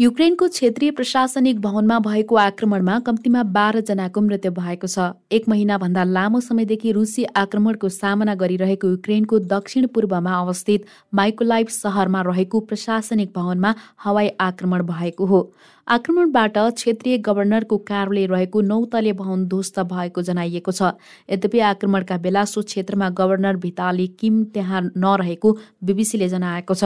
युक्रेनको क्षेत्रीय प्रशासनिक भवनमा भएको आक्रमणमा कम्तीमा बाह्रजनाको मृत्यु भएको छ। एक महिनाभन्दा लामो समयदेखि रुसी आक्रमणको सामना गरिरहेको युक्रेनको दक्षिण पूर्वमा अवस्थित माइकोलाइभ सहरमा रहेको प्रशासनिक भवनमा हवाई आक्रमण भएको हो। आक्रमणबाट क्षेत्रीय गभर्नरको कार्यालय रहेको नौतले भवन ध्वस्त भएको जनाइएको छ। यद्यपि आक्रमणका बेला सो क्षेत्रमा गभर्नर भिताली किम त्यहाँ नरहेको बिबिसीले जनाएको छ।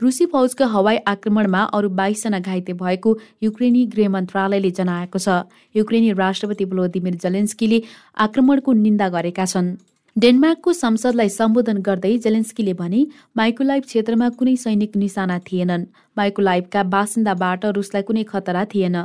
रुसी फौजको हवाई आक्रमणमा अरू बाइसजना घाइते भएको युक्रेनी गृह मन्त्रालयले जनाएको छ। युक्रेनी राष्ट्रपति भ्लोदिमिर जलेन्स्कीले आक्रमणको निन्दा गरेका छन्। डेनमार्कको संसदलाई सम्बोधन गर्दै जेलेन्स्कीले भने माइक्रोलाइभ क्षेत्रमा कुनै सैनिक निशाना थिएनन्। माइक्रोलाइभका बासिन्दाबाट रुसलाई कुनै खतरा थिएन।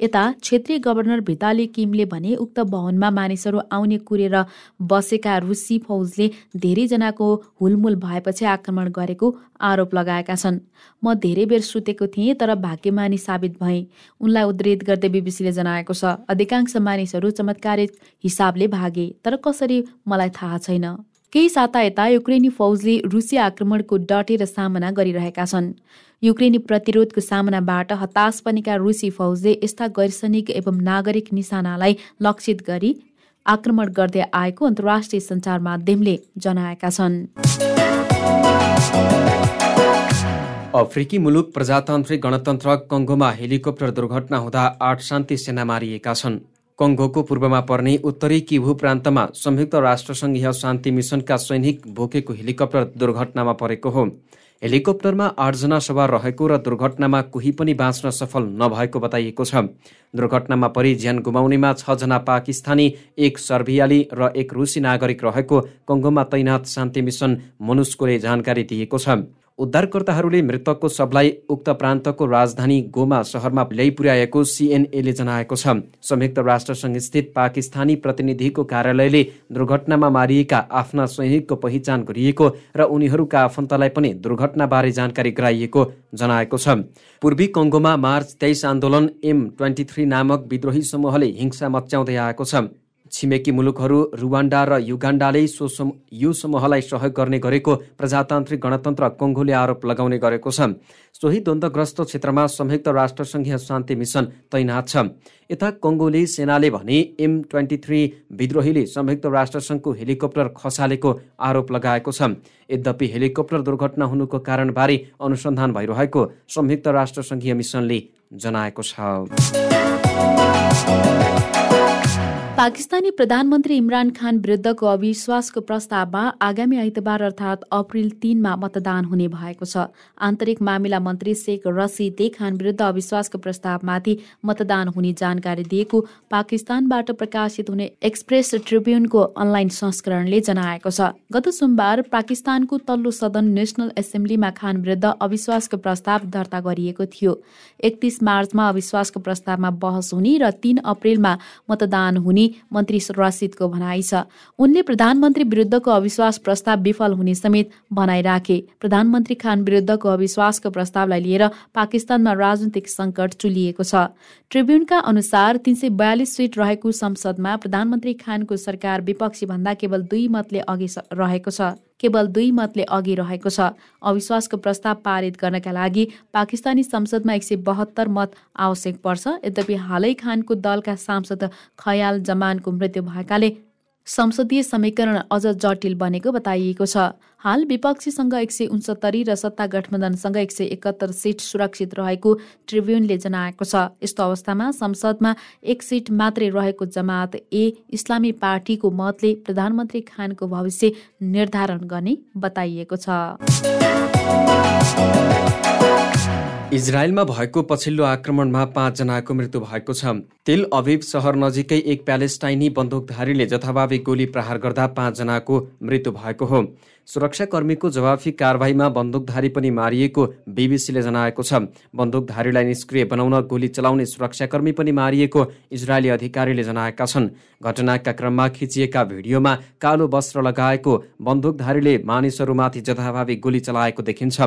यता क्षेत्रीय गभर्नर भिताली किमले भने उक्त भवनमा मानिसहरू आउने कुरेर बसेका रुसी फौजले धेरैजनाको हुलमुल भएपछि आक्रमण गरेको आरोप लगाएका छन्। म धेरै बेर सुतेको थिएँ तर भाग्यमानी साबित भएँ। उनलाई उद्धित गर्दै बिबिसीले जनाएको छ अधिकांश मानिसहरू चमत्कारिक हिसाबले भागे तर कसरी मलाई थाहा छैन। केही साता यता युक्रेनी फौजले रुसी आक्रमणको डटेर सामना गरिरहेका छन्। युक्रेनी प्रतिरोधको सामनाबाट हताश बनेका रुसी फौजले यस्ता गैरसैनिक एवं नागरिक निशानालाई लक्षित गरी आक्रमण गर्दै आएको अन्तर्राष्ट्रिय सञ्चार माध्यमले जनाएका छन्। अफ्रिकी मुलुक प्रजातान्त्रिक गणतन्त्र कङ्गोमा हेलिकप्टर दुर्घटना हुँदा आठ शान्ति सेना मारिएका छन्। कङ्गोको पूर्वमा पर्ने उत्तरी किभु प्रान्तमा संयुक्त राष्ट्रसङ्घीय शान्ति मिसनका सैनिक बोकेको हेलिकप्टर दुर्घटनामा परेको हो। हेलिकप्टरमा आठजना सवार रहेको र दुर्घटनामा कोही पनि बाँच्न सफल नभएको बताइएको छ। दुर्घटनामा परि ज्यान गुमाउनेमा छजना पाकिस्तानी एक सर्बियाली र एक रुसी नागरिक रहेको कङ्गोमा तैनात शान्ति मिसन मनुस्कोले जानकारी दिएको छ। उद्धारकर्ताहरूले मृतकको शवलाई उक्त प्रान्तको राजधानी गोमा सहरमा ल्याइ पुर्याएको सिएनएले जनाएको छ। संयुक्त राष्ट्रसङ्घ स्थित पाकिस्तानी प्रतिनिधिको कार्यालयले दुर्घटनामा मारिएका आफ्ना सैनिकको पहिचान गरिएको र उनीहरूका आफन्तलाई पनि दुर्घटनाबारे जानकारी गराइएको जनाएको छ। पूर्वी कङ्गोमा मार्च तेइस आन्दोलन एम ट्वेन्टी थ्री नामक विद्रोही समूहले हिंसा मच्याउँदै आएको छ। छिमेकी मुलुकहरू रुवान्डा र युगान्डाले सो यो समूहलाई सहयोग गर्ने गरेको प्रजातान्त्रिक गणतन्त्र कङ्गोले आरोप लगाउने गरेको छ। सोही द्वन्द्वग्रस्त क्षेत्रमा संयुक्त राष्ट्रसङ्घीय शान्ति मिसन तैनात छ। यता कङ्गोले सेनाले भने एम ट्वेन्टी थ्री विद्रोहीले संयुक्त राष्ट्रसङ्घको हेलिकप्टर खसालेको आरोप लगाएको छ। यद्यपि हेलिकप्टर दुर्घटना हुनुको कारणबारे अनुसन्धान भइरहेको संयुक्त राष्ट्रसङ्घीय मिसनले जनाएको छ। पाकिस्तानी प्रधानमन्त्री इमरान खान विरुद्धको अविश्वासको प्रस्तावमा आगामी आइतबार अर्थात् अप्रेल तीनमा मतदान हुने भएको छ। आन्तरिक मामिला मन्त्री शेख रसिदले खान विरुद्ध अविश्वासको प्रस्तावमाथि मतदान हुने जानकारी दिएको पाकिस्तानबाट प्रकाशित हुने एक्सप्रेस ट्रिब्युनको अनलाइन संस्करणले जनाएको छ। गत सोमबार पाकिस्तानको तल्लो सदन नेसनल एसेम्ब्लीमा खान विरुद्ध अविश्वासको प्रस्ताव दर्ता गरिएको थियो। एकतिस मार्चमा अविश्वासको प्रस्तावमा बहस हुने र तीन अप्रेलमा मतदान हुने मन्त्री रसिदको भनाइ छ। उनले प्रधानमन्त्री विरुद्धको अविश्वास प्रस्ताव विफल हुने समेत भनाइ राखे। प्रधानमन्त्री खान विरुद्धको अविश्वासको प्रस्तावलाई लिएर पाकिस्तानमा राजनीतिक सङ्कट चुलिएको छ। ट्रिब्युनका अनुसार तीन सय बयालिस सिट रहेको संसदमा प्रधानमन्त्री खानको सरकार विपक्षी भन्दा केवल दुई मतले अघि रहेको छ। केवल दुई मतले अघि रहेको छ। अविश्वासको प्रस्ताव पारित गर्नका लागि पाकिस्तानी संसदमा एक सय बहत्तर मत आवश्यक पर्छ। यद्यपि हालै खानको दलका सांसद खयाल जमानको मृत्यु भएकाले संसदीय समीकरण अझ जटिल बनेको बताइएको छ। हाल विपक्षीसँग एक सय उन्सत्तरी र सत्ता गठबन्धनसँग एक सय एकात्तर सिट सुरक्षित रहेको ट्रिब्युनले जनाएको छ। यस्तो अवस्थामा संसदमा एक सिट मात्रै रहेको जमात ए इस्लामी पार्टीको मतले प्रधानमन्त्री खानको भविष्य निर्धारण गर्ने बताइएको छ। इजरायलमा भएको पछिल्लो आक्रमणमा पाँचजनाको मृत्यु भएको छ। तेल अभिव सहर नजिकै एक प्यालेस्टाइनी बन्दुकधारीले जथाभावी गोली प्रहार गर्दा पाँचजनाको मृत्यु भएको हो। सुरक्षाकर्मीको जवाफी कारवाहीमा बन्दुकधारी पनि मारिएको बिबिसीले जनाएको छ। बन्दुकधारीलाई निष्क्रिय बनाउन गोली चलाउने सुरक्षाकर्मी पनि मारिएको इजरायली अधिकारीले जनाएका छन्। घटनाका क्रममा खिचिएका भिडियोमा कालो वस्त्र लगाएको बन्दुकधारीले मानिसहरूमाथि जथाभावी गोली चलाएको देखिन्छ।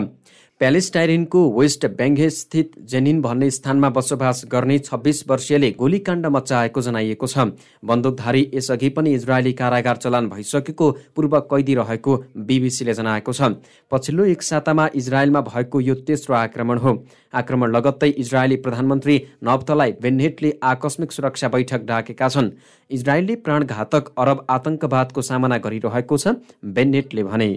प्यालेस्टाइरिनको वेस्ट स्थित जेनिन भन्ने स्थानमा बसोबास गर्ने छब्बिस वर्षीयले गोलीकाण्ड मचाएको जनाइएको छ। बन्दुकधारी यसअघि पनि इजरायली कारागार चलान भइसकेको पूर्व कैदी रहेको बिबिसीले जनाएको छ। पछिल्लो एक सातामा इजरायलमा भएको यो तेस्रो आक्रमण हो। आक्रमण लगत्तै इजरायली प्रधानमन्त्री नब्तलाई बेन्नेटले आकस्मिक सुरक्षा बैठक डाकेका छन्। इजरायलले प्राणघातक अरब आतंकवादको सामना गरिरहेको छ बेन्नेटले भने।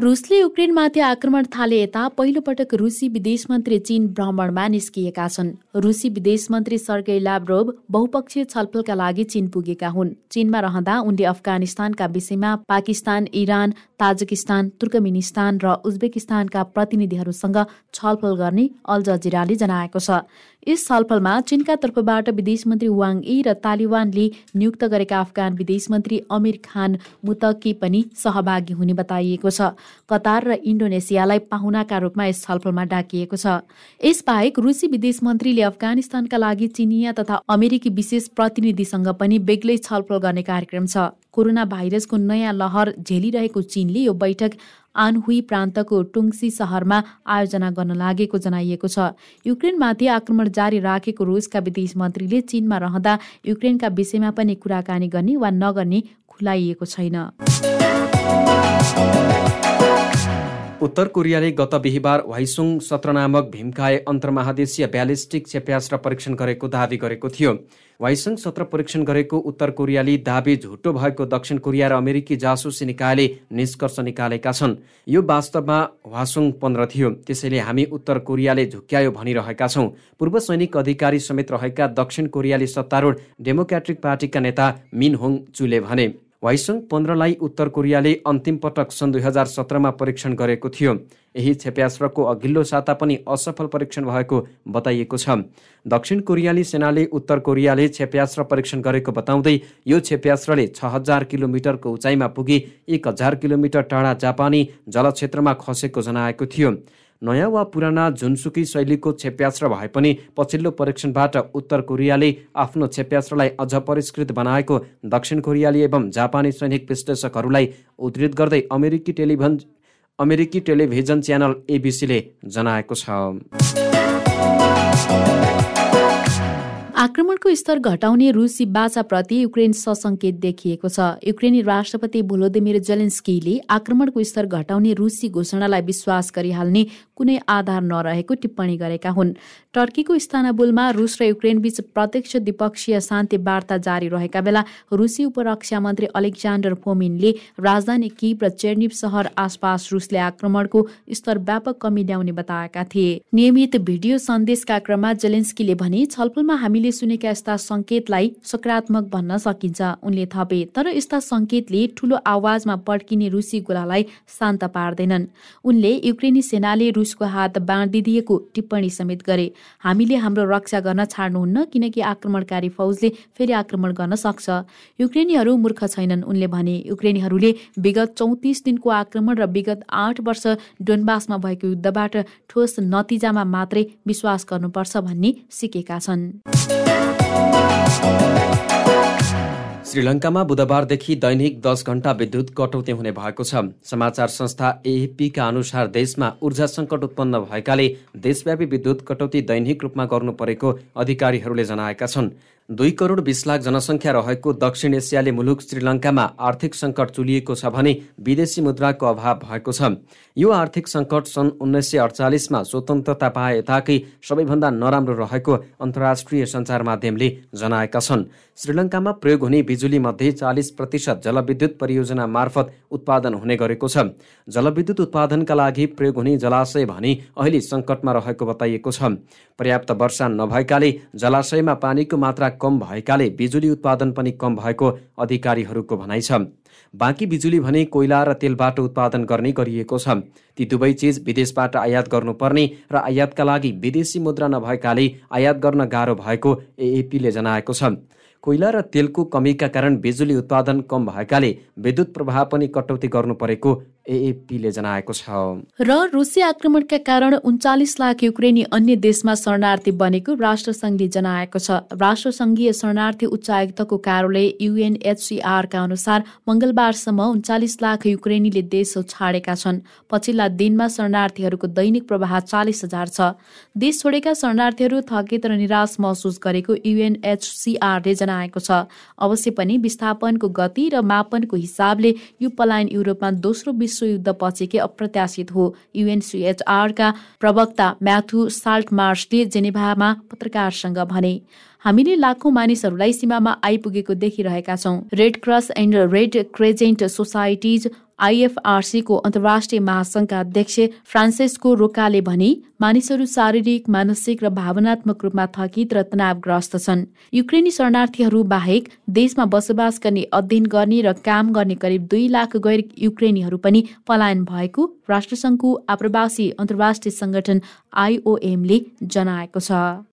रुसले युक्रेनमाथि आक्रमण थाले यता पहिलोपटक रुसी विदेश मन्त्री चीन भ्रमणमा निस्किएका छन्। रुसी विदेश मन्त्री सर्गेई लाब्रोभ बहुपक्षीय छलफलका लागि चीन पुगेका हुन्। चीनमा रहँदा उनले अफगानिस्तानका विषयमा पाकिस्तान इरान ताजिकिस्तान तुर्कमेनिस्तान र उज्बेकिस्तानका प्रतिनिधिहरूसँग छलफल गर्ने अल जजिराले जनाएको छ। यस छलफलमा चीनका तर्फबाट विदेश मन्त्री वाङ यी र तालिबानले नियुक्त गरेका अफगान विदेश मन्त्री अमिर खान मुतकी पनि सहभागी हुने बताइएको छ। कतार र इन्डोनेसियालाई पाहुनाका रूपमा यस छलफलमा डाकिएको छ। यसबाहेक रुसी विदेश मन्त्रीले अफगानिस्तानका लागि चिनिया तथा अमेरिकी विशेष प्रतिनिधिसँग पनि बेग्लै छलफल गर्ने कार्यक्रम छ। कोरोना भाइरसको नयाँ लहर झेलिरहेको चीनले यो बैठक आनहुई प्रान्तको टुङ्सी सहरमा आयोजना गर्न लागेको जनाइएको छ। युक्रेनमाथि आक्रमण जारी राखेको रुसका विदेश मन्त्रीले चीनमा रहँदा युक्रेनका विषयमा पनि कुराकानी गर्ने वा नगर्ने खुलाइएको छैन। उत्तर कोरियाले गत बिहिबार वाइसुङ सत्र नामक भीमकाय अन्तर्महादेशीय ब्यालिस्टिक क्षेप्यास्त्र परीक्षण गरेको दावी गरेको थियो। वाइसङ सत्र परीक्षण गरेको उत्तर कोरियाली दावी झुटो भएको दक्षिण कोरिया र अमेरिकी जासुसी निकायले निष्कर्ष निकालेका छन्। यो वास्तवमा वासुङ पन्ध्र थियो। त्यसैले हामी उत्तर कोरियाले झुक्क्यायो भनिरहेका छौँ। पूर्व सैनिक अधिकारी समेत रहेका दक्षिण कोरियाली सत्तारूढ डेमोक्रेटिक पार्टीका नेता मिन होङ चुले भने। वाइसङ पन्ध्रलाई उत्तर कोरियाले अन्तिम पटक सन् दुई हजार सत्रमा परीक्षण गरेको थियो। यही क्षेप्यास्त्रको अघिल्लो साता पनि असफल परीक्षण भएको बताइएको छ। दक्षिण कोरियाली सेनाले उत्तर कोरियाले क्षेप्यास्त्र परीक्षण गरेको बताउँदै यो क्षेप्यास्त्रले छ हजार किलोमिटरको उचाइमा पुगी एक हजार किलोमिटर टाढा जापानी जलक्षेत्रमा खसेको जनाएको थियो। नयाँ वा पुराना जुनसुकी शैलीको क्षेप्यास्त्र भए पनि पछिल्लो परीक्षणबाट उत्तर कोरियाले आफ्नो क्षेप्यास्त्रलाई अझ परिष्कृत बनाएको दक्षिण कोरियाली एवं जापानी सैनिक विश्लेषकहरूलाई उद्धृत गर्दै अमेरिकी टेलिभिजन अमेरिकी टेलिभिजन च्यानल एबिसीले जनाएको छ। आक्रमणको स्तर घटाउने रुसी बाचाप्रति युक्रेन ससङ्केत देखिएको छ। युक्रेनी राष्ट्रपति भोलोदिमिर जेलेन्स्कीले आक्रमणको स्तर घटाउने रुसी घोषणालाई विश्वास गरिहाल्ने कुनै आधार नरहेको टिप्पणी गरेका हुन्। टर्कीको इस्तानबुलमा रुस र युक्रेन बीच प्रत्यक्ष द्विपक्षीय शान्ति वार्ता जारी रहेका बेला रुसी उपरक्षा मन्त्री अलेक्जान्डर फोमिनले राजधानी किप र चेर्निप सहर आसपास रुसले आक्रमणको स्तर व्यापक कमी ल्याउने बताएका थिए। नियमित भिडियो सन्देशका क्रममा जेलेन्स्कीले भने छलफलमा हामीले सुनेका यस्ता संकेतलाई सकारात्मक भन्न सकिन्छ उनले थपे। तर यस्ता संकेतले ठूलो आवाजमा पड्किने रुसी गोलालाई शान्त पार्दैनन्। उनले युक्रेनी सेनाले रुसको हात बाँडिदिएको टिप्पणी समेत गरे। हामीले हाम्रो रक्षा गर्न छाड्नुहुन्न किनकि आक्रमणकारी फौजले फेरि आक्रमण गर्न सक्छ। युक्रेनीहरू मूर्ख छैनन् उनले भने। युक्रेनीहरूले विगत चौतिस दिनको आक्रमण र विगत आठ वर्ष डोनबासमा भएको युद्धबाट ठोस नतिजामा मात्रै विश्वास गर्नुपर्छ भन्ने सिकेका छन्। श्रीलङ्कामा बुधबारदेखि दैनिक दस घण्टा विद्युत कटौती हुने भएको छ। समाचार संस्था एएपीका अनुसार देशमा ऊर्जा सङ्कट उत्पन्न भएकाले देशव्यापी विद्युत कटौती दैनिक रूपमा गर्नु परेको अधिकारीहरूले जनाएका छन्। दुई करोड बिस लाख जनसङ्ख्या रहेको दक्षिण एसियाली मुलुक श्रीलङ्कामा आर्थिक सङ्कट चुलिएको छ भने विदेशी मुद्राको अभाव भएको छ। यो आर्थिक सङ्कट सन् उन्नाइस सय अडचालिसमा स्वतन्त्रता पाए यताकै सबैभन्दा नराम्रो रहेको अन्तर्राष्ट्रिय सञ्चार माध्यमले जनाएका छन्। श्रीलङ्कामा प्रयोग हुने बिजुली मध्ये चालिस प्रतिशत जलविद्युत परियोजना मार्फत उत्पादन हुने गरेको छ। जलविद्युत उत्पादनका लागि प्रयोग हुने जलाशय भने अहिले सङ्कटमा रहेको बताइएको छ। पर्याप्त वर्षा नभएकाले जलाशयमा पानीको मात्रा कम भएकाले बिजुली उत्पादन पनि कम भएको अधिकारीहरूको भनाइ छ। बाँकी बिजुली भने कोइला र तेलबाट उत्पादन गर्ने गरिएको छ। ती दुवै चिज विदेशबाट आयात गर्नुपर्ने र आयातका लागि विदेशी मुद्रा नभएकाले आयात गर्न गाह्रो भएको एएपीले जनाएको छ। कोइला र तेलको कमीका कारण बिजुली उत्पादन कम भएकाले विद्युत प्रवाह पनि कटौती गर्नु परेको एएपीले जनाएको छ। र रुसी आक्रमणका कारण उन्चालिस लाख युक्रेनी अन्य देशमा शरणार्थी बनेको राष्ट्रसङ्घले जनाएको छ। राष्ट्रसङ्घीय शरणार्थी उच्चायुक्तको कार्यालय युएनएचसिआरका अनुसार मङ्गलबारसम्म उन्चालिस लाख युक्रेनीले देश छाडेका छन्। पछिल्ला दिनमा शरणार्थीहरूको दैनिक प्रवाह चालिस हजार छ। देश छोडेका शरणार्थीहरू थकित र निराश महसुस गरेको युएनएचसिआरले जनाएको छ। अवश्य पनि विस्थापनको गति र मापनको हिसाबले यो पलायन युरोपमा दोस्रो विश्वयुद्ध अप्रत्याशित हो। युएनसिएचआरका प्रवक्ता म्याथु साल्टमार्सले जेनेभामा पत्रकारसँग भने हामीले लाखौं मानिसहरूलाई सीमामा आइपुगेको देखिरहेका छौं। Red Cross and Red Crescent societies आइएफआरसीको अन्तर्राष्ट्रिय महासंघका अध्यक्ष फ्रान्सेस्को रोकाले भने मानिसहरू शारीरिक मानसिक र भावनात्मक रूपमा थकित र तनावग्रस्त छन्। युक्रेनी शरणार्थीहरू बाहेक देशमा बसोबास गर्ने अध्ययन गर्ने र काम गर्ने करिब दुई लाख गैर युक्रेनीहरू पनि पलायन भएको राष्ट्रसङ्घको आप्रवासी अन्तर्राष्ट्रिय संगठन आइओएमले जनाएको छ।